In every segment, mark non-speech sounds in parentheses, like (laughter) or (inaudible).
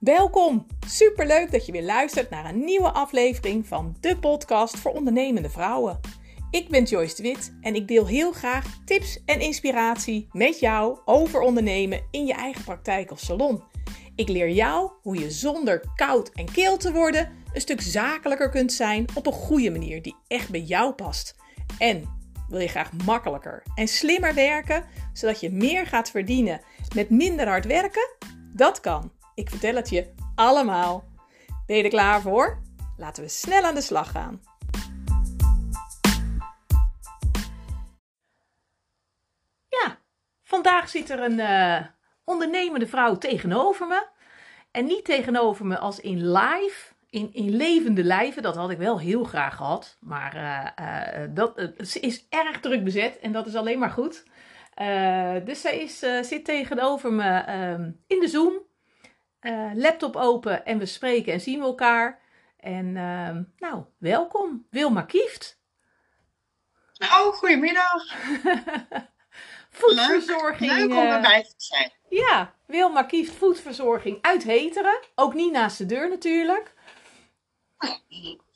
Welkom! Superleuk dat je weer luistert naar een nieuwe aflevering van de podcast voor ondernemende vrouwen. Ik ben Joyce de Wit en ik deel heel graag tips en inspiratie met jou over ondernemen in je eigen praktijk of salon. Ik leer jou hoe je zonder koud en keel te worden een stuk zakelijker kunt zijn op een goede manier die echt bij jou past. En wil je graag makkelijker en slimmer werken, zodat je meer gaat verdienen met minder hard werken? Dat kan. Ik vertel het je allemaal. Ben je er klaar voor? Laten we snel aan de slag gaan. Ja, vandaag zit er een uh, ondernemende vrouw tegenover me. En niet tegenover me als in live, in, in levende lijven. Dat had ik wel heel graag gehad. Maar uh, uh, dat, ze is erg druk bezet en dat is alleen maar goed. dus zij is, zit tegenover me ehm, in de Zoom. Uh, laptop open en we spreken en zien we elkaar. En uh, nou, welkom, Wilma Kieft. Oh, goedemiddag. (laughs) voedverzorging. Leuk, leuk om erbij te zijn. Ja, Wilma Kieft, voedverzorging uit Heteren. Ook niet naast de deur natuurlijk.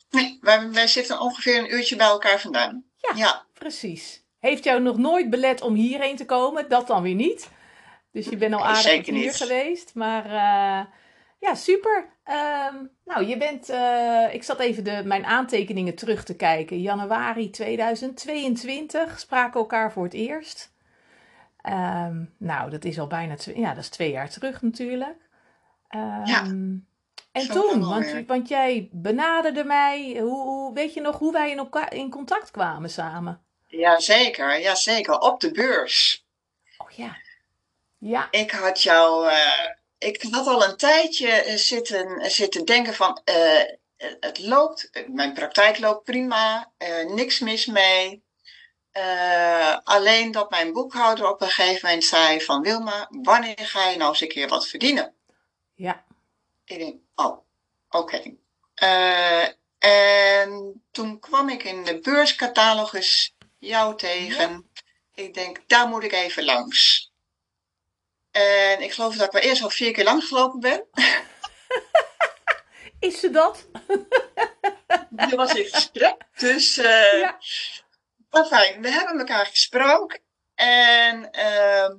Nee, wij, wij zitten ongeveer een uurtje bij elkaar vandaan. Ja, ja, precies. Heeft jou nog nooit belet om hierheen te komen? Dat dan weer niet. Dus je bent al aardig hier geweest. Maar uh, ja, super. Um, nou, je bent. Uh, ik zat even de, mijn aantekeningen terug te kijken. Januari 2022 spraken elkaar voor het eerst. Um, nou, dat is al bijna twee, ja, dat is twee jaar terug natuurlijk. Um, ja. En toen, want, want, jij benaderde mij. Hoe, hoe, weet je nog hoe wij in, elkaar, in contact kwamen samen? Jazeker, jazeker. Op de beurs. Oh ja. Ja. Ik had jou, uh, ik had al een tijdje eh, zitten, zitten denken van, uh, het loopt, mijn praktijk loopt prima, uh, niks mis mee. alleen dat mijn boekhouder op een gegeven moment zei van, Wilma, wanneer ga je nou eens een keer wat verdienen? Ja. Ik denk, oh, oké. Okay. en toen kwam ik in de beurscatalogus jou tegen. Ja. Ik denk, daar moet ik even langs. En ik geloof dat ik wel eerst al vier keer langs gelopen ben. (laughs) Is ze dat? (laughs) Dat was in gesprek. Dus, uh, ja. maar fijn, we hebben elkaar gesproken. En uh,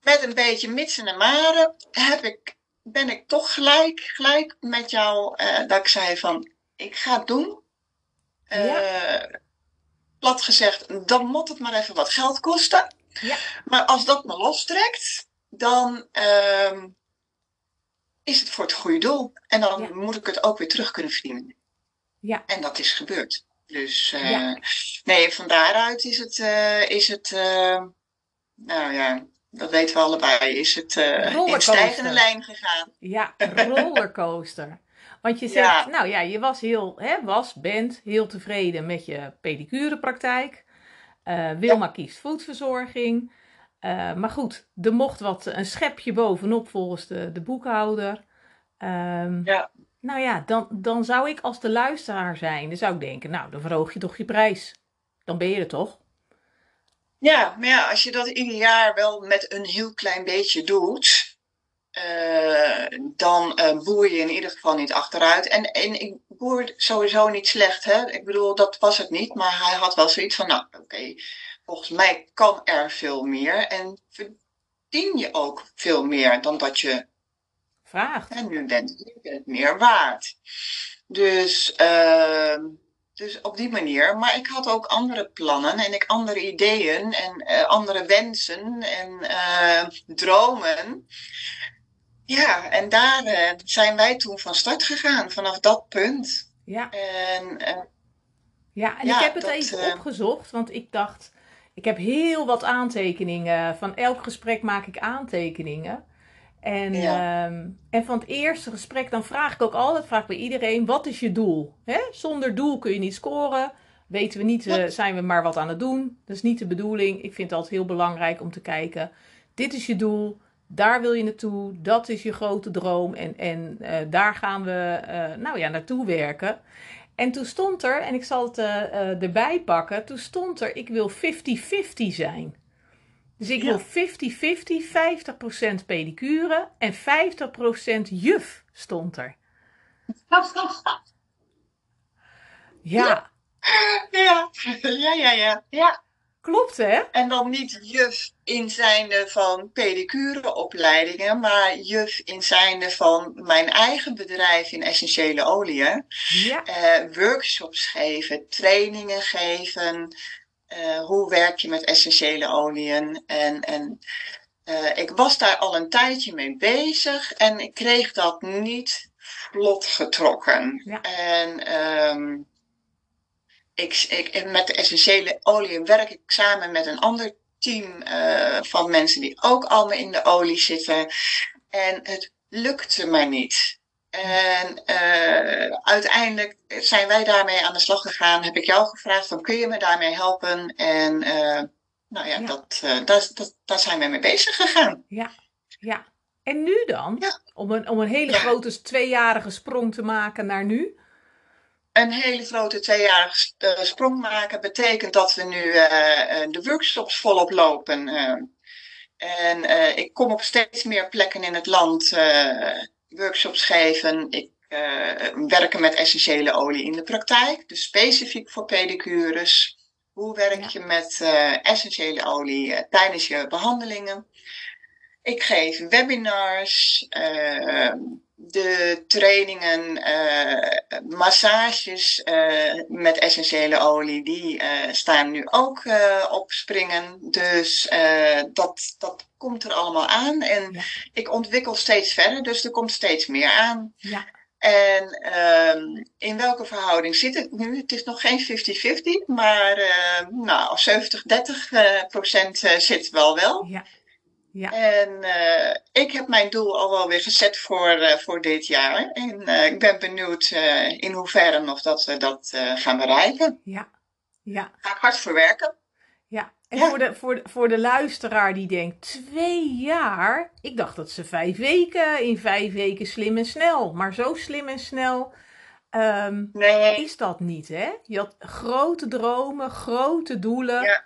met een beetje mitsen en maren heb ik, ben ik toch gelijk, gelijk met jou, uh, dat ik zei van, ik ga het doen. Ja. Plat gezegd, dan moet het maar even wat geld kosten. Ja. Maar als dat me lostrekt, dan uh, is het voor het goede doel. En dan ja. moet ik het ook weer terug kunnen verdienen. Ja. En dat is gebeurd. Dus uh, ja. nee, van daaruit is het, uh, is het uh, nou ja, dat weten we allebei, is het in stijgende lijn gegaan. Ja, rollercoaster. (laughs) Want je zegt, ja. nou ja, je was heel, hè, was, bent heel tevreden met je pedicurepraktijk. Wilma ja. kiest voedverzorging. Uh, maar goed, er mocht wat een schepje bovenop volgens de, de boekhouder. Um, ja. Nou ja, dan, dan zou ik als de luisteraar zijn, dan zou ik denken, nou, dan verhoog je toch je prijs. Dan ben je er toch? Ja, maar ja, als je dat ieder jaar wel met een heel klein beetje doet, uh, dan uh, boer je in ieder geval niet achteruit. En, en ik boer sowieso niet slecht, hè. Ik bedoel, dat was het niet, maar hij had wel zoiets van, nou, oké, okay, volgens mij kan er veel meer en verdien je ook veel meer dan dat je vraagt. En nu bent je bent meer waard. Dus, uh, dus op die manier. Maar ik had ook andere plannen en ik andere ideeën en uh, andere wensen en uh, dromen. Ja, en daar uh, zijn wij toen van start gegaan, vanaf dat punt. Ja. En, ja, en ja, ik heb het dat, even opgezocht, want ik dacht, ik heb heel wat aantekeningen. Van elk gesprek maak ik aantekeningen. En, ja. um, en van het eerste gesprek, dan vraag ik ook altijd, vraag bij iedereen, wat is je doel? Hè? Zonder doel kun je niet scoren. Weten we niet, uh, zijn we maar wat aan het doen? Dat is niet de bedoeling. Ik vind het altijd heel belangrijk om te kijken, dit is je doel, daar wil je naartoe, dat is je grote droom en, en uh, daar gaan we uh, nou ja, naartoe werken. En toen stond er, en ik zal het uh, uh, erbij pakken, toen stond er, ik wil 50-50 zijn. Dus ik wil 50-50, 50%, pedicure en 50% juf stond er. (laughs) Ja. Ja, ja, ja, ja. ja. Klopt, hè? En dan niet juf in zijnde van pedicureopleidingen, maar juf in zijnde van mijn eigen bedrijf in essentiële oliën. Ja. Uh, workshops geven, trainingen geven. Uh, hoe werk je met essentiële oliën? En, en uh, ik was daar al een tijdje mee bezig en ik kreeg dat niet vlot getrokken. Ja. En um, ik, ik, met de essentiële olie werk ik samen met een ander team uh, van mensen die ook allemaal in de olie zitten. En het lukte mij niet. En uh, uiteindelijk zijn wij daarmee aan de slag gegaan. Heb ik jou gevraagd van kun je me daarmee helpen? En uh, nou ja, Ja. Dat, dat, dat, daar zijn we mee bezig gegaan. Ja, ja. En nu dan? Ja. Om, een, om een hele Ja. grote tweejarige sprong te maken naar nu? Een hele grote tweejarige uh, sprong maken betekent dat we nu uh, de workshops volop lopen. Uh, en uh, ik kom op steeds meer plekken in het land workshops geven. Ik werken met essentiële olie in de praktijk, dus specifiek voor pedicures. Hoe werk je met essentiële olie tijdens je behandelingen? Ik geef webinars, de trainingen, uh, massages uh, met essentiële olie, die uh, staan nu ook op springen. Dus dat, dat komt er allemaal aan. En Ja. ik ontwikkel steeds verder, dus er komt steeds meer aan. Ja, En um, in welke verhouding zit het nu? Het is nog geen 50-50, maar nou, 70-30 uh, procent zit wel wel. ja, ja. En uh, ik heb mijn doel al wel weer gezet voor, uh, voor dit jaar. En uh, ik ben benieuwd in hoeverre nog dat we dat gaan bereiken. ja, ja. Ga ik hard voor werken. ja. En Ja. Voor, de, voor, de, voor de luisteraar die denkt, twee jaar? Ik dacht dat ze vijf weken, in vijf weken slim en snel. Maar zo slim en snel ehm, Nee, is dat niet, hè? Je had grote dromen, grote doelen. Ja.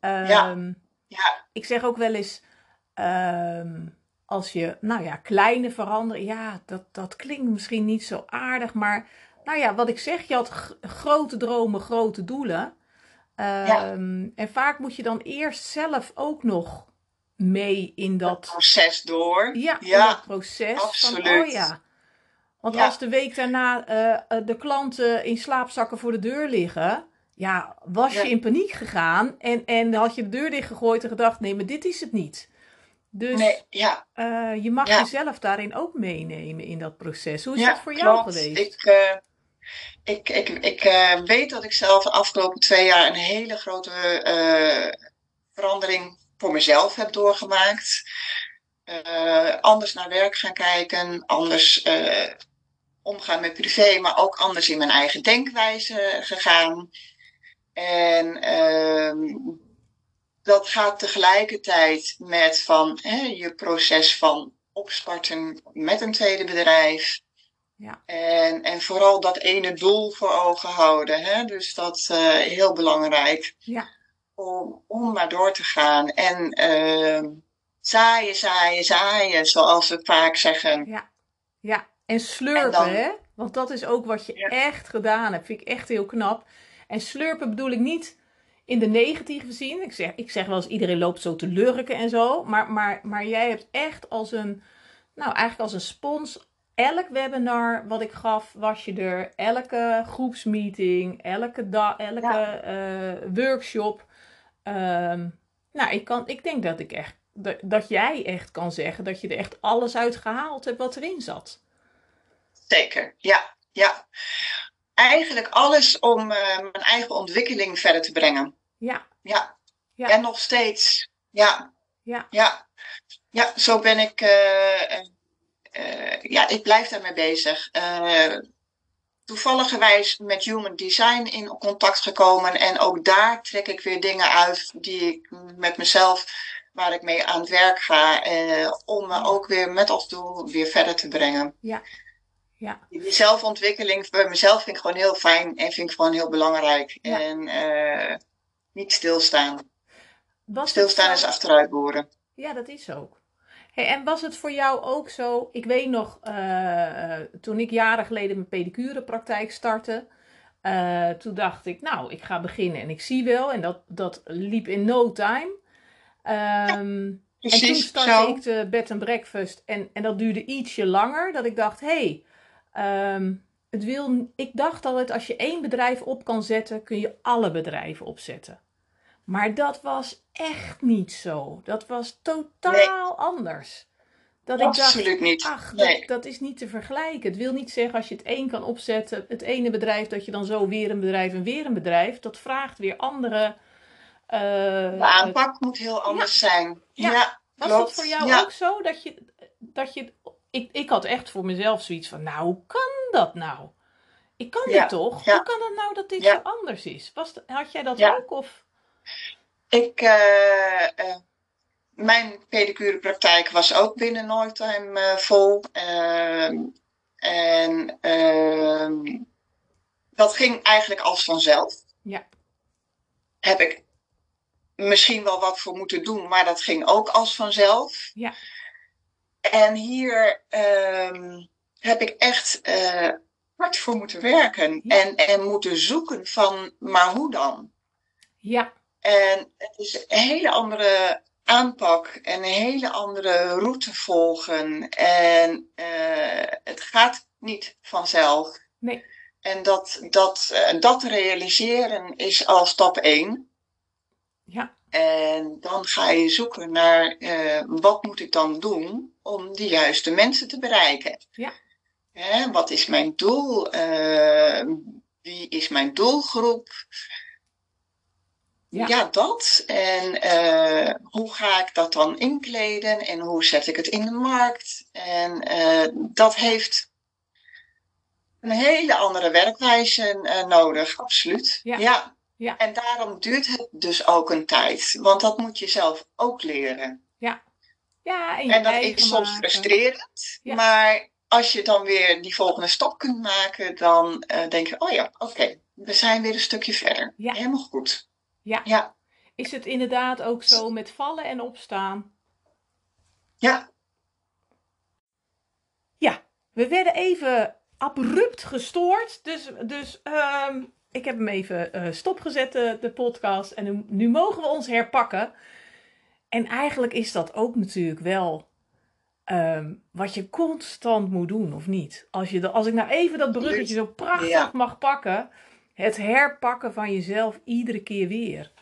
Ehm, ja, Ik zeg ook wel eens, ehm, als je, nou ja, kleine veranderen, ja, dat, dat klinkt misschien niet zo aardig, maar nou ja, wat ik zeg, je had grote dromen, grote doelen. Ehm, En vaak moet je dan eerst zelf ook nog mee in dat proces door. ja, Ja, dat proces. Van, absoluut. oh ja. Want Ja. als de week daarna eh, eh, de klanten in slaapzakken voor de deur liggen, ja, was je in paniek gegaan en, en had je de deur dichtgegooid en gedacht, nee, maar dit is het niet. Dus Nee, ja, eh, je mag Ja. jezelf daarin ook meenemen in dat proces. Hoe is dat voor jou klopt. geweest? Ik, uh, ik, ik, ik uh, weet dat ik zelf de afgelopen twee jaar een hele grote verandering voor mezelf heb doorgemaakt. Anders naar werk gaan kijken, anders omgaan met privé, maar ook anders in mijn eigen denkwijze gegaan. En uh, dat gaat tegelijkertijd met van hè, je proces van opstarten met een tweede bedrijf. Ja. En, en vooral dat ene doel voor ogen houden. Hè? Dus dat is uh, heel belangrijk. Ja. Om, om maar door te gaan. En uh, zaaien, zaaien, zaaien, zoals we vaak zeggen. Ja, ja. en slurpen, En dan- hè? Want dat is ook wat je Ja. echt gedaan hebt. Vind ik echt heel knap. En slurpen bedoel ik niet in de negatieve zin. Ik zeg, ik zeg wel eens, iedereen loopt zo te lurken en zo. Maar, maar, maar jij hebt echt als een, nou eigenlijk als een spons... Elk webinar wat ik gaf, was je er. Elke groepsmeeting, elke, da elke eh, workshop. Ehm, nou, ik, kan, ik denk dat ik echt dat, dat jij echt kan zeggen dat je er echt alles uit gehaald hebt wat erin zat. Zeker, ja, ja. Eigenlijk alles om uh, mijn eigen ontwikkeling verder te brengen. Ja, Ja. Ja. En nog steeds. Ja. Ja. Ja. Ja, zo ben ik. Uh, uh, ja, ik blijf daarmee bezig. Toevalligerwijs met Human Design in contact gekomen. En ook daar trek ik weer dingen uit die ik met mezelf, waar ik mee aan het werk ga. Om me ook weer met als doel weer verder te brengen. Ja. Ja. Die zelfontwikkeling bij mezelf vind ik gewoon heel fijn en vind ik gewoon heel belangrijk. Ja. En uh, niet stilstaan. Was Stilstaan het is achteruit boren. Ja, dat is ook. Hey, en was het voor jou ook zo? Ik weet nog, eh, eh, toen ik jaren geleden mijn pedicurepraktijk startte, eh, toen dacht ik, nou, ik ga beginnen en ik zie wel. En dat, dat liep in no time. Ehm, en toen Precies, startte zo. ik de bed and breakfast en, en dat duurde ietsje langer. Dat ik dacht, hé, hey, ehm, het wil, ik dacht altijd, als je één bedrijf op kan zetten, kun je alle bedrijven opzetten. Maar dat was echt niet zo. Dat was totaal anders. Dat ik dacht, Absoluut niet. ach, Nee. dat is niet te vergelijken. Het wil niet zeggen als je het één kan opzetten, het ene bedrijf, dat je dan zo weer een bedrijf en weer een bedrijf. Dat vraagt weer andere. eh, De aanpak moet heel anders zijn. Ja. Ja, was dat voor jou Ja. ook zo? Dat je, dat je ik, ik had echt voor mezelf zoiets van, nou, hoe kan dat nou? Ik kan Ja, dit toch? ja. Hoe kan het nou dat dit Ja. zo anders is? Was, had jij dat ook? Of? Ik, eh, eh, mijn pedicurepraktijk was ook binnen no time eh, vol. Ehm, en ehm, dat ging eigenlijk als vanzelf. Ja. Heb ik misschien wel wat voor moeten doen, maar dat ging ook als vanzelf. Ja. En hier ehm, heb ik echt eh, hard voor moeten werken Ja. en, en moeten zoeken van, maar hoe dan? Ja, En het is een hele andere aanpak en een hele andere route volgen. En eh, het gaat niet vanzelf. nee. En dat, dat, eh, dat realiseren is al stap één. Ja, En dan ga je zoeken naar wat moet ik dan doen om de juiste mensen te bereiken. Ja. Hè, wat is mijn doel? Eh, wie is mijn doelgroep? Ja. Ja, dat. En eh, hoe ga ik dat dan inkleden en hoe zet ik het in de markt? En eh, dat heeft een hele andere werkwijze nodig, absoluut. Ja. ja. Ja. En daarom duurt het dus ook een tijd, want dat moet je zelf ook leren. ja en, je En dat is soms maken. frustrerend, Ja. maar als je dan weer die volgende stap kunt maken, dan eh, denk je, oh ja, oké, we zijn weer een stukje verder. Ja. Helemaal goed. Ja. Ja, Is het inderdaad ook zo met vallen en opstaan? ja. Ja, we werden even abrupt gestoord. Dus, dus ehm, ik heb hem even eh, stopgezet, de, de podcast. En nu, nu mogen we ons herpakken. En eigenlijk is dat ook natuurlijk wel ehm, wat je constant moet doen, of niet? Als, je de, als ik nou even dat bruggetje zo prachtig Ja. mag pakken. Het herpakken van jezelf iedere keer weer.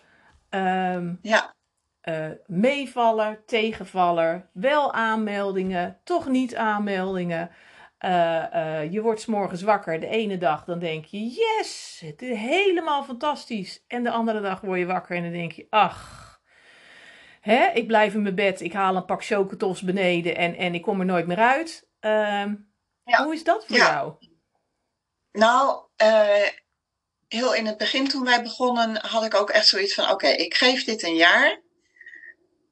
Ehm, Ja, eh, meevaller, tegenvaller, wel aanmeldingen, toch niet aanmeldingen. Eh, eh, je wordt 's morgens wakker. De ene dag dan denk je, yes, het is helemaal fantastisch. En de andere dag word je wakker en dan denk je, ach, hè, ik blijf in mijn bed. Ik haal een pak chocotofs beneden en, en ik kom er nooit meer uit. Ehm, Ja. Hoe is dat voor Ja. jou? nou, eh, heel in het begin toen wij begonnen, had ik ook echt zoiets van, oké, ik geef dit een jaar.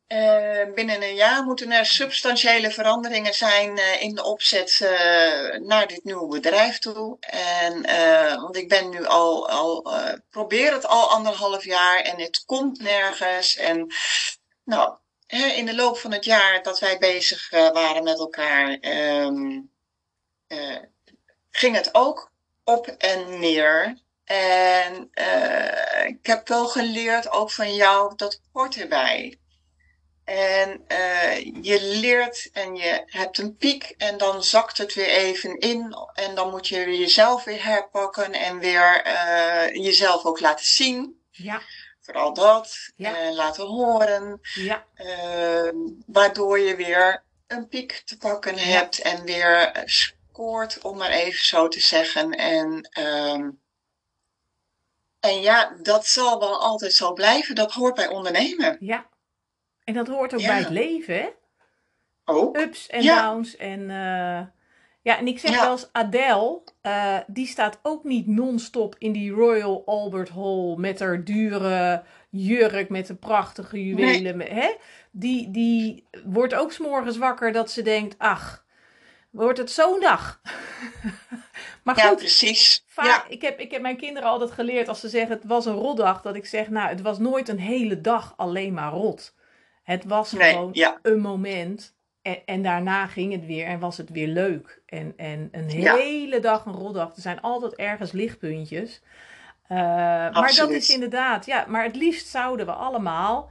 Eh, binnen een jaar moeten er substantiële veranderingen zijn eh, in de opzet naar dit nieuwe bedrijf toe. En, want ik ben nu al, al probeer het al anderhalf jaar en het komt nergens. En nou, in de loop van het jaar dat wij bezig eh, waren met elkaar, ehm, eh, ging het ook op en neer. En eh, ik heb wel geleerd, ook van jou, dat hoort erbij. En je leert en je hebt een piek en dan zakt het weer even in. En dan moet je jezelf weer herpakken en weer jezelf ook laten zien. Ja, Vooral dat. Ja. En laten horen. ja, eh, waardoor je weer een piek te pakken Ja. hebt en weer eh, scoort, om maar even zo te zeggen. En, ehm, en ja, dat zal wel altijd zo blijven. Dat hoort bij ondernemen. ja. En dat hoort ook bij het leven, hè? Ook. ups en downs. En, eh, ja, en ik zeg Ja. wel eens, Adele, eh, die staat ook niet non-stop in die Royal Albert Hall met haar dure jurk met de prachtige juwelen. Hè? Die, die wordt ook s'morgens wakker dat ze denkt, ach, wordt het zo'n dag? (laughs) Maar goed, ja, precies. vaak, Ja. ik, heb, ik heb mijn kinderen altijd geleerd als ze zeggen het was een rotdag, dat ik zeg, nou, het was nooit een hele dag alleen maar rot. Het was Nee, gewoon ja. een moment en, en daarna ging het weer en was het weer leuk. En, en een Ja. hele dag een rotdag, er zijn altijd ergens lichtpuntjes. Eh, maar dat is inderdaad, ja, maar het liefst zouden we allemaal,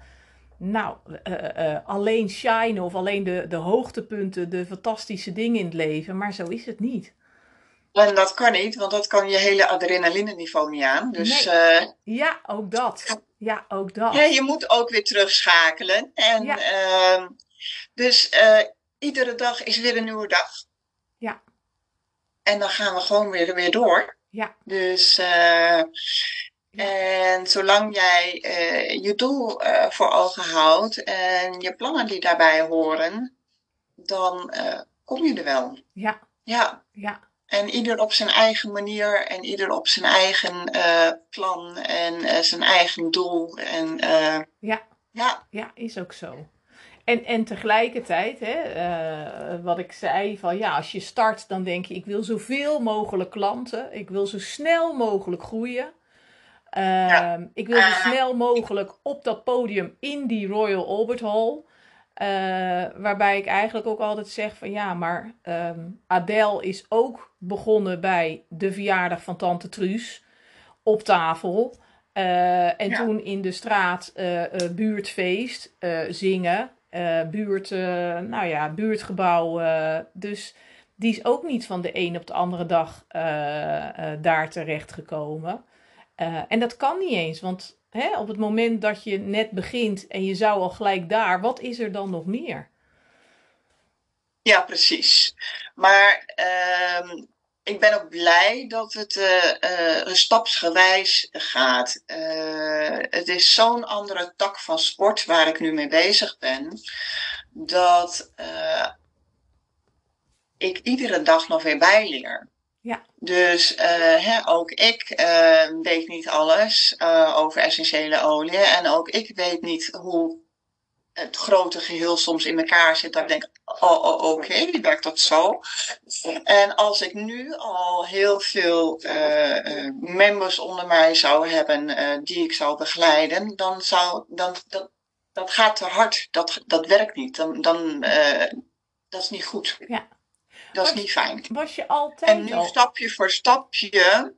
nou, eh, eh, alleen shinen of alleen de, de hoogtepunten, de fantastische dingen in het leven, maar zo is het niet. En dat kan niet, want dat kan je hele adrenaline-niveau niet aan. Dus Ja, ook dat. Ja, ook dat. ja, je moet ook weer terugschakelen. En Ja. Dus eh, iedere dag is weer een nieuwe dag. Ja. En dan gaan we gewoon weer, weer door. Ja. Dus, eh, en zolang jij eh, je doel voor ogen houdt en je plannen die daarbij horen, dan kom je er wel. Ja, Ja. ja, En ieder op zijn eigen manier en ieder op zijn eigen plan en zijn eigen doel. En ja, ja, ja, is ook zo. En, en tegelijkertijd, hè, eh, wat ik zei, van ja, als je start, dan denk je, ik wil zoveel mogelijk klanten. Ik wil zo snel mogelijk groeien. Ehm, Ik wil zo Ah. snel mogelijk op dat podium in die Royal Albert Hall. Eh, waarbij ik eigenlijk ook altijd zeg van ja, maar ehm, Adele is ook begonnen bij de verjaardag van Tante Truus op tafel. Eh, en Ja. toen in de straat eh, eh, buurtfeest eh, zingen. Eh, buurt, eh, nou ja, buurtgebouw. eh, dus die is ook niet van de een op de andere dag daar terecht gekomen. Eh, en dat kan niet eens, want hè, op het moment dat je net begint en je zou al gelijk daar, wat is er dan nog meer? ja, precies. Maar ehm, ik ben ook blij dat het eh, stapsgewijs gaat. Eh, het is zo'n andere tak van sport waar ik nu mee bezig ben, dat ik iedere dag nog weer bijleer. Ja. Dus hè, ook ik weet niet alles over essentiële oliën. En ook ik weet niet hoe het grote geheel soms in elkaar zit. Dat ik denk, oh, oh oké, werkt dat zo? En als ik nu al heel veel eh, eh, members onder mij zou hebben eh, die ik zou begeleiden, dan zou dan, dat, dat gaat te hard. Dat, dat werkt niet. Dan, dan, dat is niet goed. Ja. Dat is niet fijn. Was je altijd En nu al? stapje voor stapje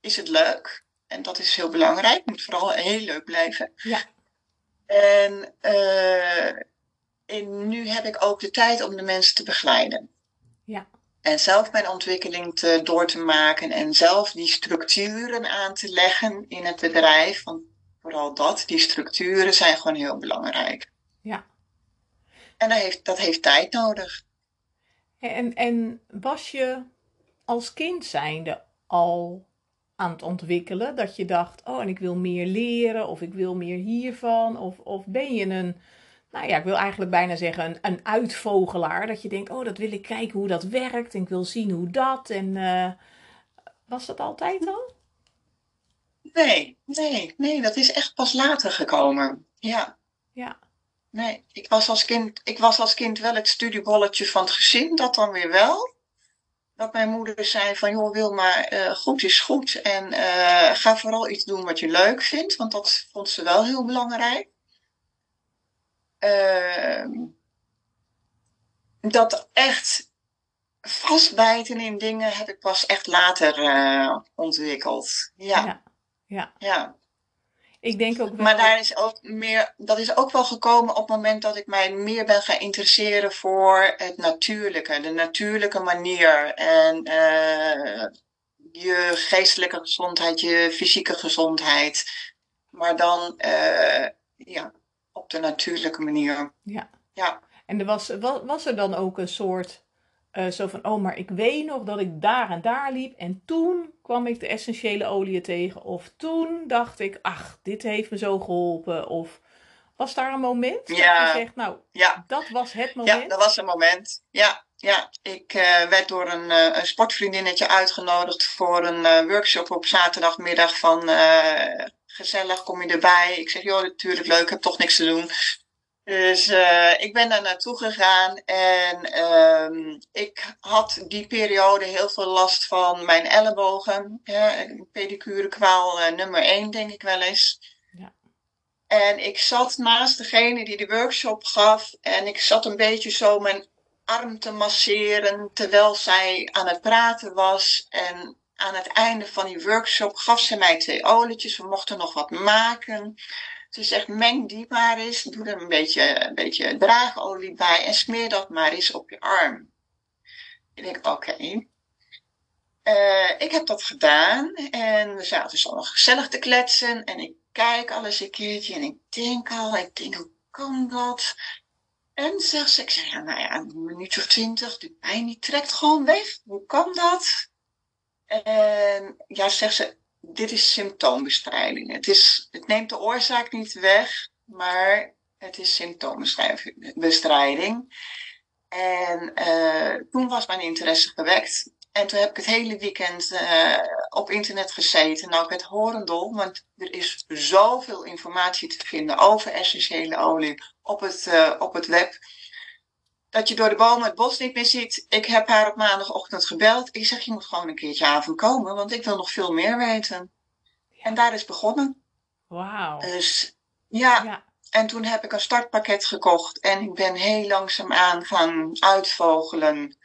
is het leuk. En dat is heel belangrijk. Het moet vooral heel leuk blijven. Ja. En, eh, en nu heb ik ook de tijd om de mensen te begeleiden. Ja. En zelf mijn ontwikkeling te, door te maken. En zelf die structuren aan te leggen in het bedrijf. Want vooral dat, die structuren zijn gewoon heel belangrijk. Ja. En dat heeft, dat heeft tijd nodig. En, en was je als kind zijnde al aan het ontwikkelen? Dat je dacht, oh, en ik wil meer leren, of ik wil meer hiervan? Of, of ben je een, nou ja, ik wil eigenlijk bijna zeggen, een, een uitvogelaar. Dat je denkt, oh, dat wil ik kijken hoe dat werkt en ik wil zien hoe dat. En eh, was dat altijd al? Nee, nee, nee, dat is echt pas later gekomen. Ja, Ja, nee. Ik was als kind, ik was als kind wel het studiebolletje van het gezin, dat dan weer wel. Dat mijn moeder zei van, joh, wil maar eh, goed is goed. En eh, ga vooral iets doen wat je leuk vindt, want dat vond ze wel heel belangrijk. Ehm, dat echt vastbijten in dingen heb ik pas echt later eh, ontwikkeld. Ja, ja, ja. ja. Ik denk ook wel. Maar daar is ook meer, dat is ook wel gekomen op het moment dat ik mij meer ben gaan interesseren voor het natuurlijke, de natuurlijke manier. En eh, je geestelijke gezondheid, je fysieke gezondheid. Maar dan eh, ja, op de natuurlijke manier. Ja. Ja. En er was, was, was er dan ook een soort eh, zo van, oh, maar ik weet nog dat ik daar en daar liep en toen kwam ik de essentiële oliën tegen. Of toen dacht ik, ach, dit heeft me zo geholpen. Of was daar een moment Ja. dat je zegt, nou, Ja. dat was het Ja, moment? dat was een moment. Ja, ja. ik eh, werd door een, eh, een sportvriendinnetje uitgenodigd voor een workshop op zaterdagmiddag van gezellig, kom je erbij? Ik zeg, joh, natuurlijk leuk, ik heb toch niks te doen. Dus uh, ik ben daar naartoe gegaan en um, ik had die periode heel veel last van mijn ellebogen. Ja, pedicure-kwaal uh, nummer 1, denk ik wel eens. Ja. En ik zat naast degene die de workshop gaf en ik zat een beetje zo mijn arm te masseren terwijl zij aan het praten was. En aan het einde van die workshop gaf ze mij twee olietjes. We mochten nog wat maken. Ze zegt, meng die maar eens. Doe er een beetje, een beetje draagolie bij en smeer dat maar eens op je arm. Ik denk, oké. Uh, ik heb dat gedaan en we zaten zo nog gezellig te kletsen. En ik kijk al eens een keertje en ik denk al, ik denk, hoe kan dat? En zegt ze, ik zeg, ja, nou ja, een minuut of twintig, de pijn die trekt gewoon weg. Hoe kan dat? En ja, zegt ze, dit is symptoombestrijding. Het, is, het neemt de oorzaak niet weg, maar het is symptoombestrijding. En uh, toen was mijn interesse gewekt. En toen heb ik het hele weekend uh, op internet gezeten. Nou, ik het horendol, want er is zoveel informatie te vinden over essentiële olie op het, uh, op het web. Dat je door de bomen het bos niet meer ziet. Ik heb haar op maandagochtend gebeld. Ik zeg, je moet gewoon een keertje avond komen, want ik wil nog veel meer weten. En daar is begonnen. Wauw. Dus ja. ja. En toen heb ik een startpakket gekocht en ik ben heel langzaam aan gaan uitvogelen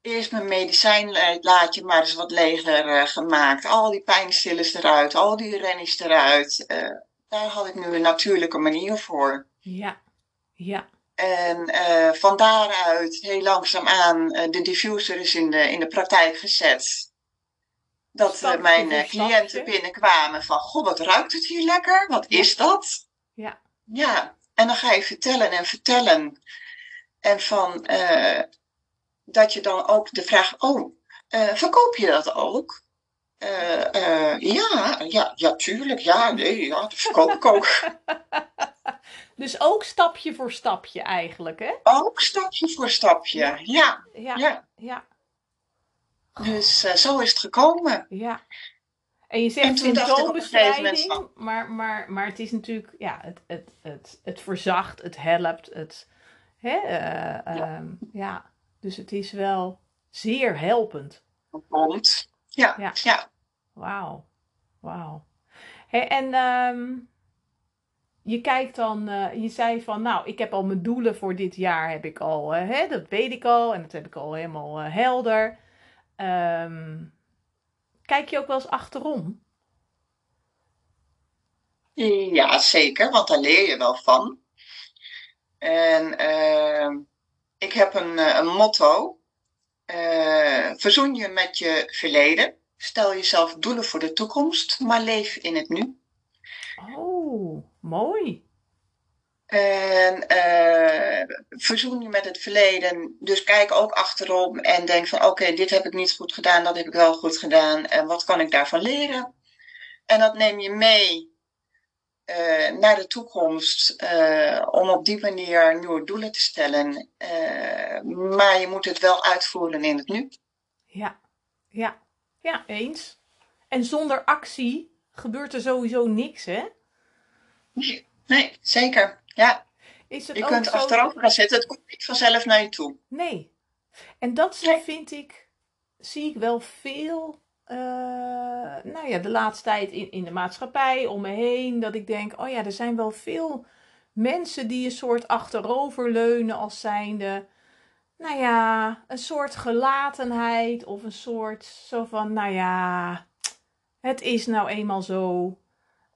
eerst mijn medicijnlaadje maar eens wat leger uh, gemaakt. Al die pijnstillers eruit, al die rennies eruit. Uh, daar had ik nu een natuurlijke manier voor. Ja, ja. En uh, van daaruit heel langzaam aan de diffuser is in de, in de praktijk gezet. Dat mijn cliënten binnenkwamen van, goh, wat ruikt het hier lekker? Wat is dat? Ja. Ja, en dan ga je vertellen en vertellen. En van, dat je dan ook de vraag, oh, uh, verkoop je dat ook? Uh, uh, ja, ja, ja, tuurlijk. Ja, nee, ja, dat verkoop ik ook. (laughs) dus ook stapje voor stapje eigenlijk, hè? Ook stapje voor stapje, ja. Ja. ja, ja. Dus zo is het gekomen. Ja. En je zegt symptoombestrijding, maar, maar, maar het is natuurlijk, ja, het, het, het, het verzacht, het helpt, het, hè, ja. Ehm, ja. Dus het is wel zeer helpend. Komt. Ja. Ja. ja. Wauw. Wauw. Hey, en um, je kijkt dan, uh, je zei van, nou, ik heb al mijn doelen voor dit jaar, heb ik al, uh, hè, dat weet ik al en dat heb ik al helemaal uh, helder. Um, kijk je ook wel eens achterom? Ja, zeker, want daar leer je wel van. En ehm, ik heb een, eh, een motto. Verzoen je met je verleden. Stel jezelf doelen voor de toekomst, maar leef in het nu. Oh, mooi. En uh, verzoen je met het verleden. Dus kijk ook achterom en denk van oké, dit heb ik niet goed gedaan, dat heb ik wel goed gedaan. En wat kan ik daarvan leren? En dat neem je mee uh, naar de toekomst uh, om op die manier nieuwe doelen te stellen. Maar je moet het wel uitvoeren in het nu. Ja, ja, ja, eens. En zonder actie gebeurt er sowieso niks, hè? Nee, zeker. Ja. Is het je kunt zo... achterover gaan zitten, het komt niet vanzelf naar je toe. Nee. En dat vind ik, zie ik wel veel uh, nou ja, de laatste tijd in, in de maatschappij, om me heen, dat ik denk, oh ja, er zijn wel veel mensen die een soort achteroverleunen als zijnde, nou ja, een soort gelatenheid of een soort zo van, nou ja, het is nou eenmaal zo.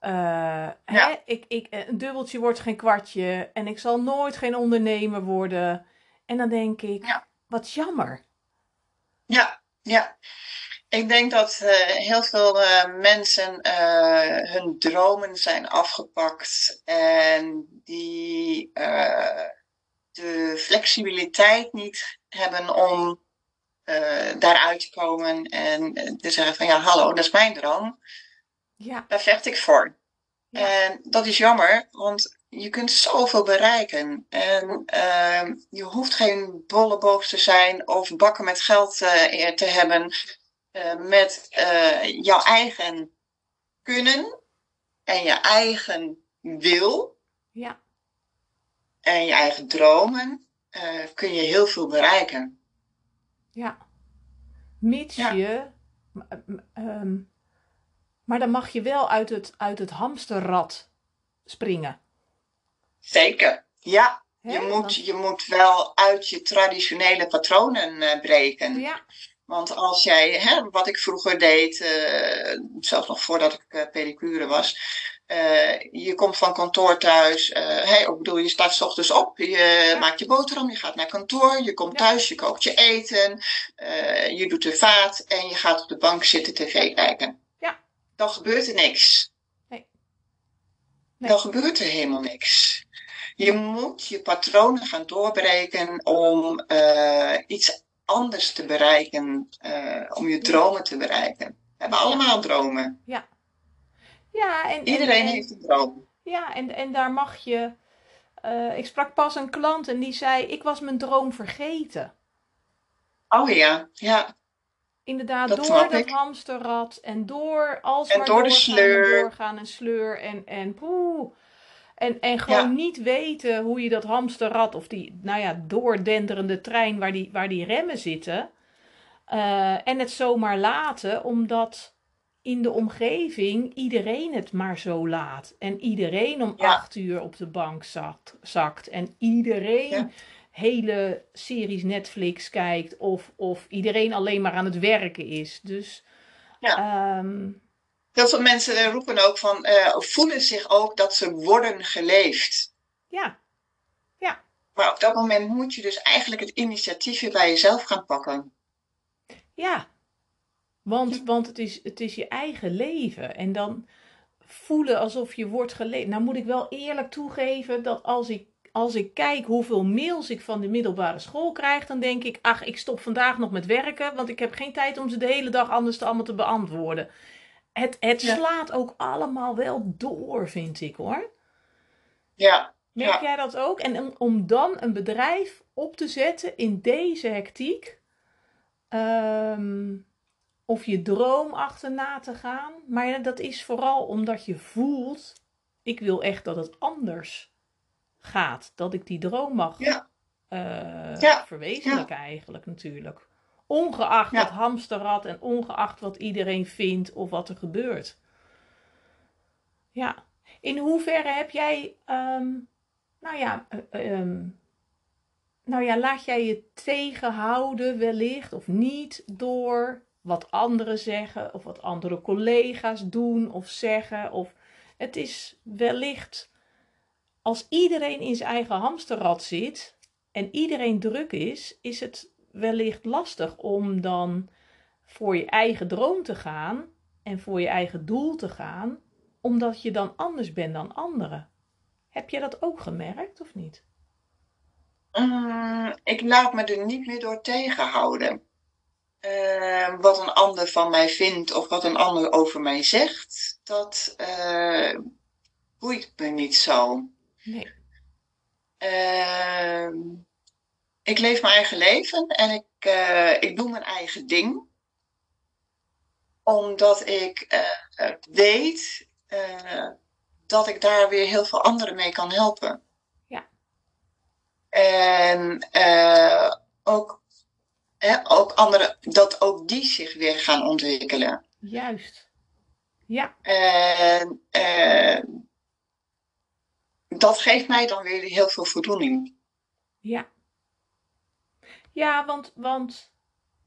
Uh, ja. hè, ik, ik, een dubbeltje wordt geen kwartje en ik zal nooit geen ondernemer worden. En dan denk ik, ja. wat jammer. Ja, ja. Ik denk dat uh, heel veel uh, mensen uh, hun dromen zijn afgepakt en die de flexibiliteit niet hebben om daaruit te komen en te zeggen van ja, hallo, dat is mijn droom. Ja. Daar vecht ik voor. Ja. En dat is jammer, want je kunt zoveel bereiken. En ehm, je hoeft geen bolleboog te zijn of bakken met geld te hebben uh, met jouw eigen kunnen en je eigen wil. Ja. en je eigen dromen kun je heel veel bereiken. Ja, mits je. Um, maar dan mag je wel uit het, uit het hamsterrad springen. Zeker, ja. je, moet, je moet wel uit je traditionele patronen uh, breken. Ja. Want als jij, hè, wat ik vroeger deed, uh, zelfs nog voordat ik uh, pedicure was, uh, je komt van kantoor thuis. Uh, hey, ik bedoel, je staat s ochtends op, je ja. maakt je boterham, je gaat naar kantoor, je komt ja. thuis, je kookt je eten, uh, je doet de vaat en je gaat op de bank zitten tv kijken. Ja. Dan gebeurt er niks. Nee. nee. Dan gebeurt er helemaal niks. Je moet je patronen gaan doorbreken om iets anders te bereiken, om je dromen te bereiken. We hebben allemaal dromen. Ja. Ja, en, Iedereen en, heeft een droom. Ja, en, en daar mag je. Uh, ik sprak pas een klant en die zei: Ik was mijn droom vergeten. Oh ja, ja. Inderdaad, dat door dat ik. hamsterrad en door als en door de sleur. En doorgaan en sleur en, en poeh. En, en gewoon ja. niet weten hoe je dat hamsterrad of die, nou ja, doordenderende trein waar die, waar die remmen zitten. Uh, en het zomaar laten, omdat in de omgeving iedereen het maar zo laat. En iedereen om ja. acht uur op de bank zakt. zakt en iedereen ja. hele series Netflix kijkt. Of, of iedereen alleen maar aan het werken is. Dus. Ja. Um, Heel veel mensen roepen ook van. Uh, voelen zich ook dat ze worden geleefd. Ja. Ja. Maar op dat moment moet je dus eigenlijk het initiatief weer bij jezelf gaan pakken. Ja, want, want het, is, het is je eigen leven. En dan voelen alsof je wordt geleefd. Nou moet ik wel eerlijk toegeven dat als ik, als ik kijk hoeveel mails ik van de middelbare school krijg, dan denk ik, ach, ik stop vandaag nog met werken, want ik heb geen tijd om ze de hele dag anders te allemaal te beantwoorden. Het, het ja. slaat ook allemaal wel door, vind ik hoor. Ja. Merk ja. jij dat ook? En om dan een bedrijf op te zetten in deze hectiek. Um, of je droom achterna te gaan. Maar ja, dat is vooral omdat je voelt, ik wil echt dat het anders gaat. Dat ik die droom mag ja. Uh, ja. verwezenlijken eigenlijk natuurlijk. Ongeacht het hamsterrad en ongeacht wat iedereen vindt of wat er gebeurt. Ja. In hoeverre heb jij, um, nou ja, uh, um, nou ja, laat jij je tegenhouden wellicht of niet door wat anderen zeggen of wat andere collega's doen of zeggen. Of het is wellicht als iedereen in zijn eigen hamsterrad zit en iedereen druk is, is het wellicht lastig om dan voor je eigen droom te gaan en voor je eigen doel te gaan, omdat je dan anders bent dan anderen. Heb je dat ook gemerkt of niet? Mm, ik laat me er niet meer door tegenhouden. Uh, wat een ander van mij vindt of wat een ander over mij zegt, dat uh, boeit me niet zo. Nee. Uh, ik leef mijn eigen leven en ik, ik doe mijn eigen ding. Omdat ik weet dat ik daar weer heel veel anderen mee kan helpen. Ja. En ook hè, ook anderen, dat ook die zich weer gaan ontwikkelen. Juist. Ja. En uh, dat geeft mij dan weer heel veel voldoening. Ja. Ja, want, want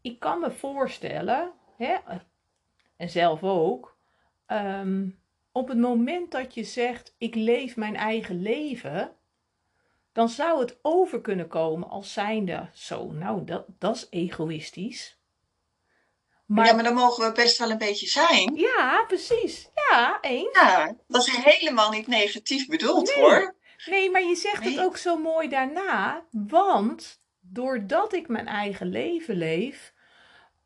ik kan me voorstellen, hè, en zelf ook, um, op het moment dat je zegt: Ik leef mijn eigen leven, dan zou het over kunnen komen als zijnde zo, nou, dat, dat is egoïstisch. Maar... Ja, maar dan mogen we best wel een beetje zijn. Ja, precies. Ja, eens. Ja, dat is helemaal niet negatief bedoeld nee. hoor. Nee, maar je zegt nee. het ook zo mooi daarna. Want doordat ik mijn eigen leven leef,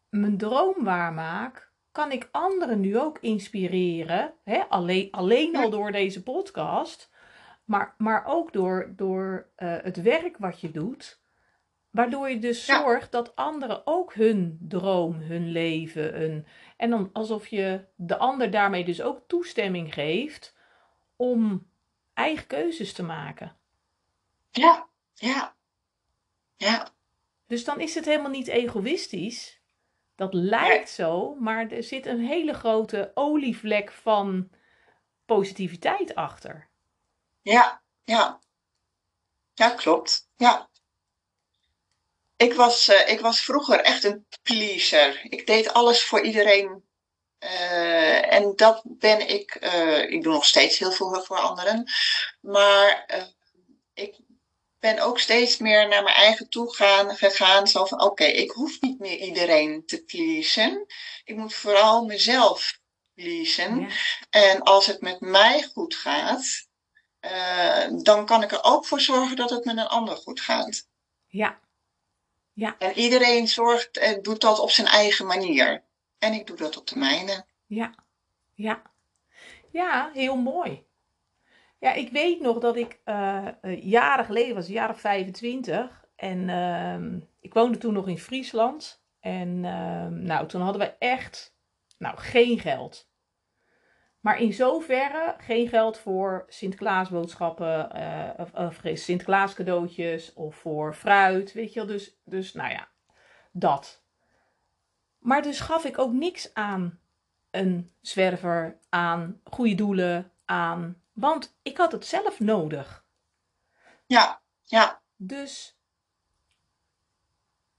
mijn droom waarmaak, kan ik anderen nu ook inspireren. Hè? Alleen, alleen al door deze podcast. Maar, maar ook door, door uh, het werk wat je doet. Waardoor je dus ja. zorgt dat anderen ook hun droom, hun leven, hun... En dan alsof je de ander daarmee dus ook toestemming geeft om eigen keuzes te maken. Ja, ja, ja. Dus dan is het helemaal niet egoïstisch. Dat lijkt zo, maar er zit een hele grote olievlek van positiviteit achter. Ja, ja. Ja, klopt. Ja. Ik was, uh, ik was vroeger echt een pleaser. Ik deed alles voor iedereen. Uh, en dat ben ik. Uh, ik doe nog steeds heel veel voor anderen. Maar ik ben ook steeds meer naar mijn eigen toe gaan, gegaan. Zo van: oké, ik hoef niet meer iedereen te pleasen. Ik moet vooral mezelf pleasen. Ja. En als het met mij goed gaat, dan kan ik er ook voor zorgen dat het met een ander goed gaat. Ja. ja. En iedereen zorgt en doet dat op zijn eigen manier. En ik doe dat op de mijne. Ja. Ja. Ja, heel mooi. Ja, ik weet nog dat ik uh, jaren geleden was, jaren 25. En uh, ik woonde toen nog in Friesland. En ehm, nou, toen hadden we echt nou, geen geld. Maar in zoverre geen geld voor Sinterklaasboodschappen uh, of, of Sinterklaas cadeautjes of voor fruit, weet je wel. Dus, dus nou ja, dat. Maar dus gaf ik ook niks aan een zwerver, aan goede doelen, aan... Want ik had het zelf nodig. Ja, ja. Dus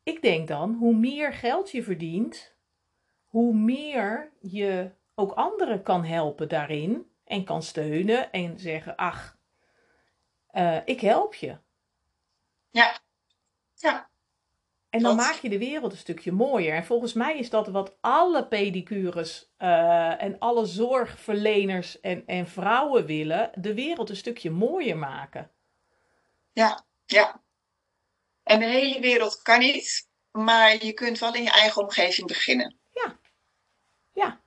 ik denk dan, hoe meer geld je verdient, hoe meer je ook anderen kan helpen daarin en kan steunen en zeggen: Ach, uh, ik help je. Ja, ja. En dan maak je de wereld een stukje mooier. En volgens mij is dat wat alle pedicures uh, en alle zorgverleners en, en vrouwen willen: de wereld een stukje mooier maken. Ja, ja. En de hele wereld kan niet, maar je kunt wel in je eigen omgeving beginnen. Ja, ja.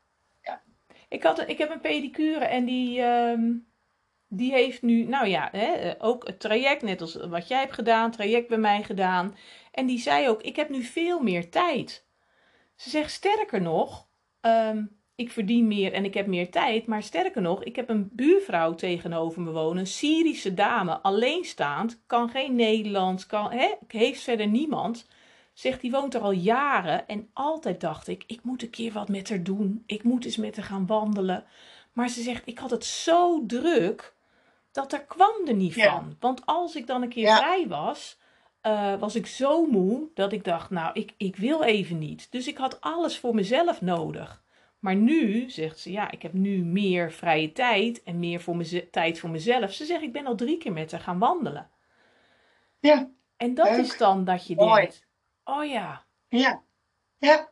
Ik, had, ik heb een pedicure en die, uh, die heeft nu, nou ja, hè, ook het traject, net als wat jij hebt gedaan, traject bij mij gedaan. En die zei ook, ik heb nu veel meer tijd. Ze zegt sterker nog, um, ik verdien meer en ik heb meer tijd. Maar sterker nog, ik heb een buurvrouw tegenover me wonen, een Syrische dame, alleenstaand, kan geen Nederlands, kan, hè, heeft verder niemand. Zegt, die woont er al jaren en altijd dacht ik, ik moet een keer wat met haar doen. Ik moet eens met haar gaan wandelen. Maar ze zegt, ik had het zo druk dat er kwam er niet van. Want als ik dan een keer vrij was, uh, was ik zo moe dat ik dacht, nou, ik, ik wil even niet. Dus ik had alles voor mezelf nodig. Maar nu, zegt ze, ja, ik heb nu meer vrije tijd en meer voor meze- tijd voor mezelf. Ze zegt, ik ben al drie keer met haar gaan wandelen. Ja. En dat Leuk. is dan dat je denkt, oh ja, Ja. Ja.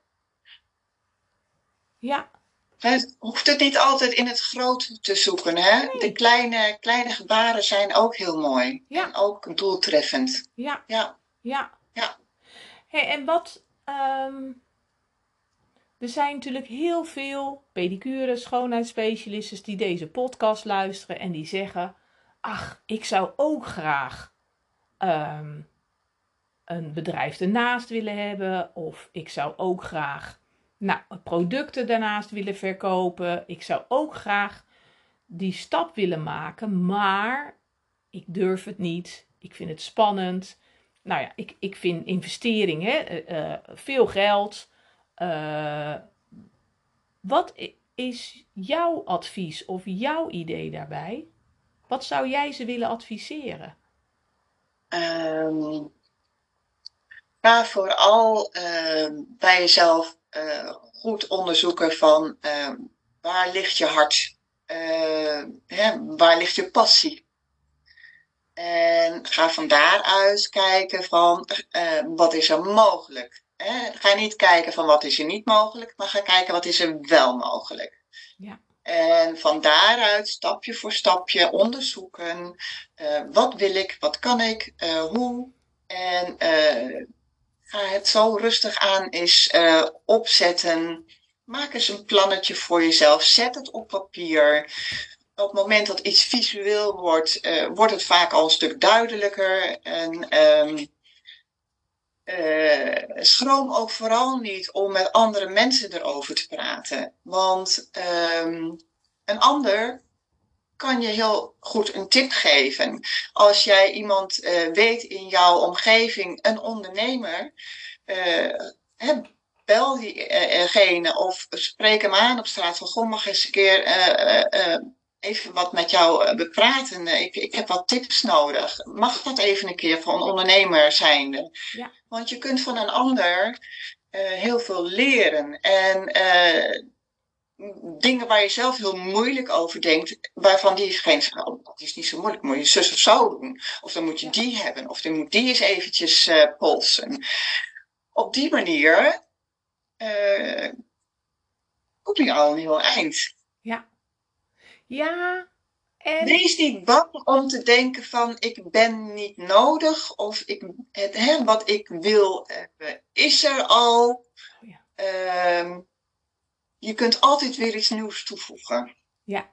ja, Het hoeft het niet altijd in het grote te zoeken, hè? Nee. De kleine, kleine gebaren zijn ook heel mooi. Ja. En ook doeltreffend. ja, Ja. ja. Ja. Hey, en wat. ehm, er zijn natuurlijk heel veel pedicure, schoonheidsspecialisten die deze podcast luisteren en die zeggen: Ach, ik zou ook graag ehm, een bedrijf ernaast willen hebben. Of ik zou ook graag nou, producten daarnaast willen verkopen. Ik zou ook graag die stap willen maken, maar ik durf het niet. Ik vind het spannend. Nou ja, ik, ik vind investering, hè, eh, eh, veel geld. Eh, wat is jouw advies of jouw idee daarbij? Wat zou jij ze willen adviseren? Ehm, ga vooral ehm, bij jezelf eh, goed onderzoeken van ehm, waar ligt je hart? Eh, hè, waar ligt je passie? En ga van daaruit kijken van wat is er mogelijk? Hè? Ga niet kijken van wat is er niet mogelijk, maar ga kijken wat is er wel mogelijk. Ja. En van daaruit stapje voor stapje onderzoeken. eh, wat wil ik? Wat kan ik? eh, hoe? En ga het zo rustig aan eens eh, opzetten. Maak eens een plannetje voor jezelf. Zet het op papier. Op het moment dat iets visueel wordt, eh, wordt het vaak al een stuk duidelijker. En ehm, eh, schroom ook vooral niet om met andere mensen erover te praten. Want ehm, een ander kan je heel goed een tip geven. Als jij iemand uh, weet in jouw omgeving, een ondernemer, uh, bel diegene of spreek hem aan op straat van goh, mag eens een keer even wat met jou bepraten. Ik, ik heb wat tips nodig. Mag dat even een keer van ondernemer zijnde? Ja. Want je kunt van een ander heel veel leren. En dingen waar je zelf heel moeilijk over denkt, waarvan diegene zegt, oh, dat is niet zo moeilijk, moet je zus of zo doen. Of dan moet je die hebben, of dan moet die eens eventjes uh, polsen. Op die manier uh, kom je al een heel eind. Ja. Ja. En... Wees niet bang om te denken van ik ben niet nodig of ik, het, hè, wat ik wil hebben is er al. Oh, ja. Uh, je kunt altijd weer iets nieuws toevoegen. Ja.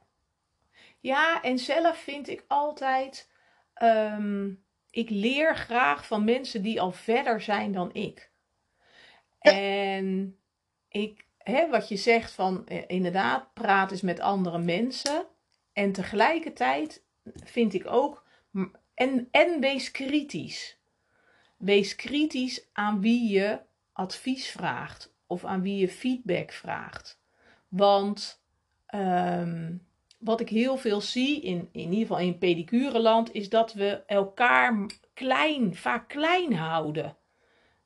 Ja, en zelf vind ik altijd. Um, ik leer graag van mensen die al verder zijn dan ik. En ik, hè, wat je zegt van eh, inderdaad, praat eens met andere mensen. En tegelijkertijd vind ik ook. En, en wees kritisch. Wees kritisch aan wie je advies vraagt of aan wie je feedback vraagt. Want ehm, wat ik heel veel zie, in, in ieder geval in pedicureland, is dat we elkaar klein, vaak klein houden.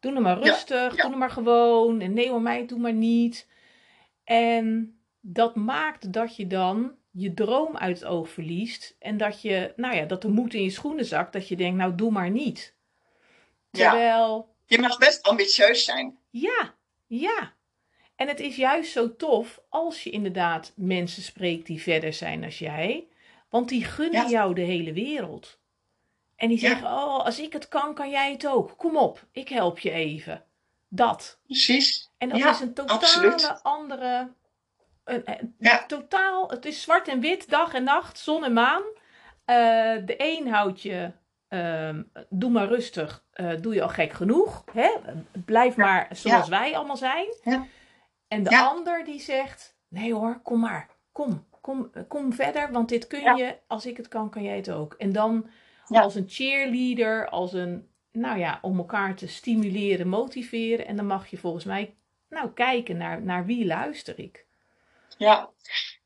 Doe het maar rustig, doe het maar gewoon. En nee hoor mij, doe maar niet. En dat maakt dat je dan je droom uit het oog verliest. En dat je, nou ja, dat de moed in je schoenen zakt. Dat je denkt, nou doe maar niet. Terwijl... Je mag best ambitieus zijn. Ja, ja. En het is juist zo tof als je inderdaad mensen spreekt die verder zijn als jij. Want die gunnen jou de hele wereld. En die zeggen, oh, als ik het kan, kan jij het ook. Kom op, ik help je even. Dat. Precies. En dat is een totale andere... Een, Totaal, het is zwart en wit, dag en nacht, zon en maan. Uh, de een houdt je, uh, doe maar rustig, uh, doe je al gek genoeg. Hè? Blijf maar zoals wij allemaal zijn. Ja. En de ander die zegt: Nee hoor, kom maar. Kom, kom, kom verder, want dit kun je. Als ik het kan, kan jij het ook. En dan als een cheerleader, als een. Nou ja, om elkaar te stimuleren, motiveren. En dan mag je volgens mij nou kijken naar, naar wie luister ik. Ja,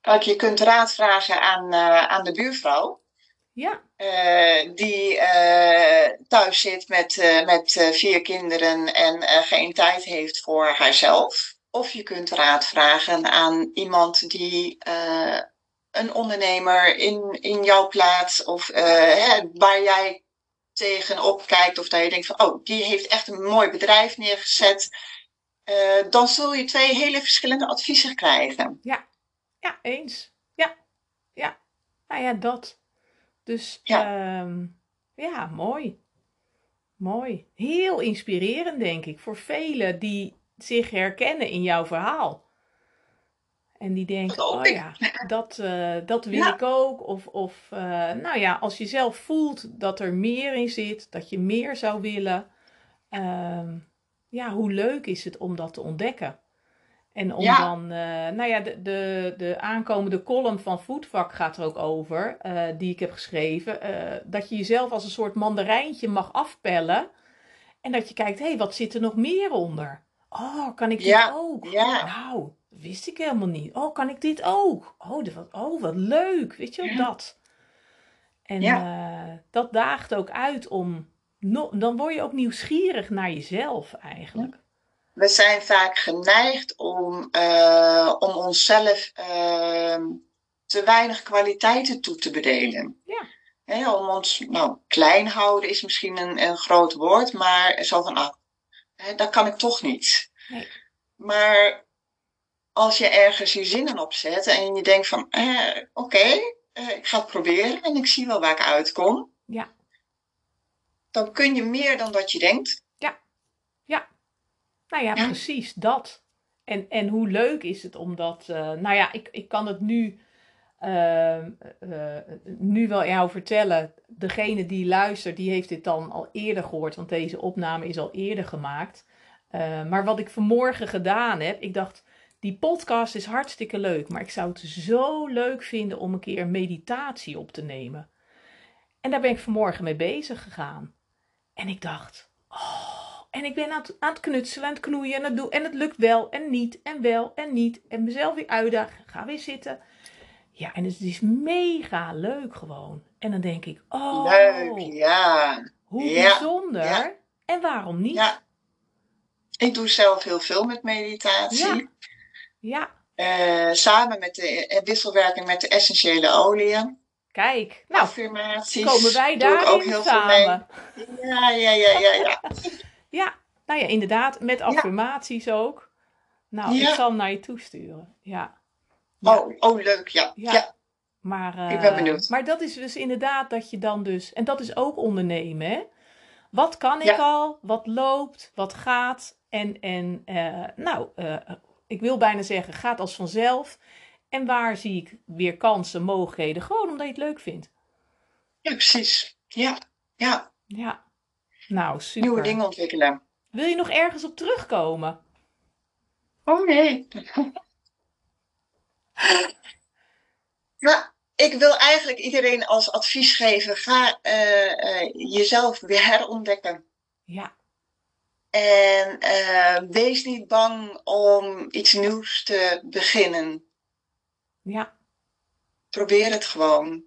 kijk, je kunt raad vragen aan, uh, aan de buurvrouw. Ja. Uh, die uh, thuis zit met, met vier kinderen en geen tijd heeft voor haarzelf. Of je kunt raad vragen aan iemand die uh, een ondernemer in, in jouw plaats of uh, hè, waar jij tegenop kijkt of dat je denkt van oh, die heeft echt een mooi bedrijf neergezet. Uh, dan zul je twee hele verschillende adviezen krijgen. Ja, ja eens. Ja, ja. Nou ja, dat. Dus ja, uh, ja mooi. Mooi. Heel inspirerend, denk ik, voor velen die zich herkennen in jouw verhaal. En die denken, oh ja, dat, uh, dat wil ik ook. Of, of uh, nou ja, als je zelf voelt dat er meer in zit, dat je meer zou willen. Uh, ja, hoe leuk is het om dat te ontdekken? En om dan, uh, nou ja, de, de, de aankomende column van Voetvak gaat er ook over, die ik heb geschreven. dat je jezelf als een soort mandarijntje mag afpellen. En dat je kijkt, hé, hey, wat zit er nog meer onder? Oh, kan ik dit ook? Ja. Nou, wist ik helemaal niet. Oh, kan ik dit ook? Oh, wat, oh wat leuk. Weet je wel, dat. En uh, dat daagt ook uit om... No, dan word je ook nieuwsgierig naar jezelf eigenlijk. We zijn vaak geneigd om, uh, om onszelf uh, te weinig kwaliteiten toe te bedelen. Ja. om ons nou, klein houden is misschien een, een groot woord, maar zo van, ah, dat kan ik toch niet. Nee. Maar als je ergens je zinnen op zet en je denkt van, eh, oké, eh, ik ga het proberen en ik zie wel waar ik uitkom. Ja. Dan kun je meer dan dat je denkt. Ja, ja. Nou ja, precies dat. En, en hoe leuk is het om dat, uh, nou ja, ik, ik kan het nu, uh, nu wel jou vertellen. Degene die luistert, die heeft dit dan al eerder gehoord, want deze opname is al eerder gemaakt. Uh, maar wat ik vanmorgen gedaan heb, ik dacht, die podcast is hartstikke leuk, maar ik zou het zo leuk vinden om een keer meditatie op te nemen. En daar ben ik vanmorgen mee bezig gegaan. En ik dacht, oh, en ik ben aan het, knutselen, aan het knoeien en het. En het lukt wel en niet en wel en niet. En mezelf weer uitdagen, ga weer zitten. Ja, en het is mega leuk gewoon. En dan denk ik, oh, Leuk, ja. hoe Ja, bijzonder. ja. En waarom niet? Ja. Ik doe zelf heel veel met meditatie. Ja, Eh, samen met de eh, wisselwerking met de essentiële oliën. kijk. Nou, affirmaties. komen wij ik ook heel veel mee. samen. Ja, ja, ja, ja, ja. (laughs) Ja, nou ja, inderdaad, met affirmaties ook. Nou, ik zal hem naar je toesturen. Ja. Ja. Oh, oh, leuk, ja. Ja. ja. Maar, eh, Ik ben benieuwd. Maar dat is dus inderdaad dat je dan dus, en dat is ook ondernemen, hè? Wat kan ik al? Wat loopt? Wat gaat? En, en eh, nou, eh, ik wil bijna zeggen, gaat als vanzelf. En waar zie ik weer kansen, mogelijkheden? Gewoon omdat je het leuk vindt. Ja, precies. Ja, ja. Ja. Nou, super. Nieuwe dingen ontwikkelen. Wil je nog ergens op terugkomen? Oh nee. (laughs) (laughs) Nou, ik wil eigenlijk iedereen als advies geven: ga eh, eh, jezelf weer herontdekken. Ja, En eh, wees niet bang om iets nieuws te beginnen. ja, Probeer het gewoon.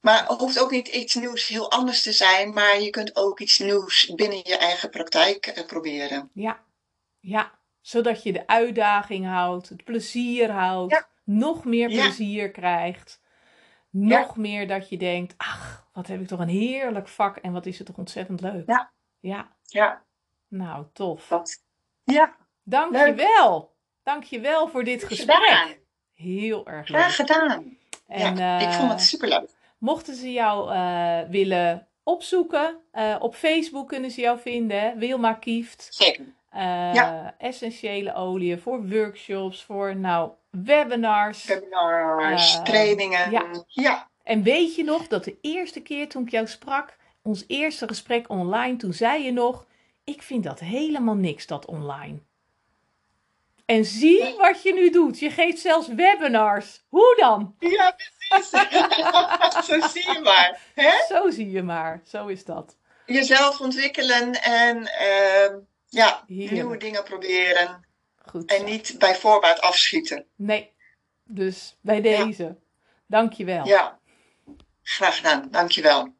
Maar het hoeft ook niet iets nieuws heel anders te zijn, maar je kunt ook iets nieuws binnen je eigen praktijk proberen. ja, ja. Zodat je de uitdaging houdt, het plezier houdt, Ja. nog meer plezier krijgt. Nog meer dat je denkt, ach, wat heb ik toch een heerlijk vak en wat is het toch ontzettend leuk. Ja. Ja, Ja, nou tof. dat. Ja, Dank je wel. Dank je wel voor dit gesprek. gedaan. Heel erg leuk. Graag gedaan. En, ja, ik eh, vond het superleuk. Mochten ze jou eh, willen opzoeken, eh, op Facebook kunnen ze jou vinden. Wilma Kieft. Zeker. Eh, Ja. Essentiële oliën voor workshops, voor nou, webinars. Webinars, Eh, trainingen. ja. ja. En weet je nog dat de eerste keer toen ik jou sprak, ons eerste gesprek online, toen zei je nog: Ik vind dat helemaal niks, dat online. En zie wat je nu doet. Je geeft zelfs webinars. Hoe dan? Ja, precies. (laughs) Zo zie je maar. Hè? Zo zie je maar. Zo is dat. Jezelf ontwikkelen en ehm, ja, Heerlijk. nieuwe dingen proberen. Goed. En niet bij voorbaat afschieten. Nee. Dus bij deze. Dank je wel. Ja, graag gedaan. Dankjewel.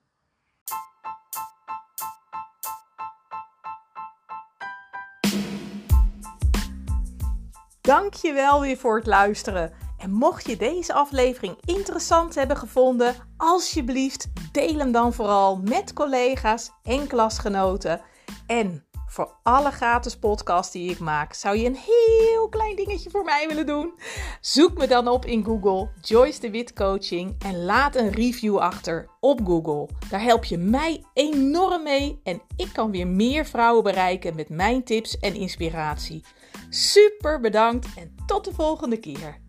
Dank je wel weer voor het luisteren. En mocht je deze aflevering interessant hebben gevonden, alsjeblieft deel hem dan vooral met collega's en klasgenoten. En voor alle gratis podcasts die ik maak, zou je een heel klein dingetje voor mij willen doen? Zoek me dan op in Google, Joyce de Wit Coaching, en laat een review achter op Google. Daar help je mij enorm mee en ik kan weer meer vrouwen bereiken met mijn tips en inspiratie. Super bedankt en tot de volgende keer.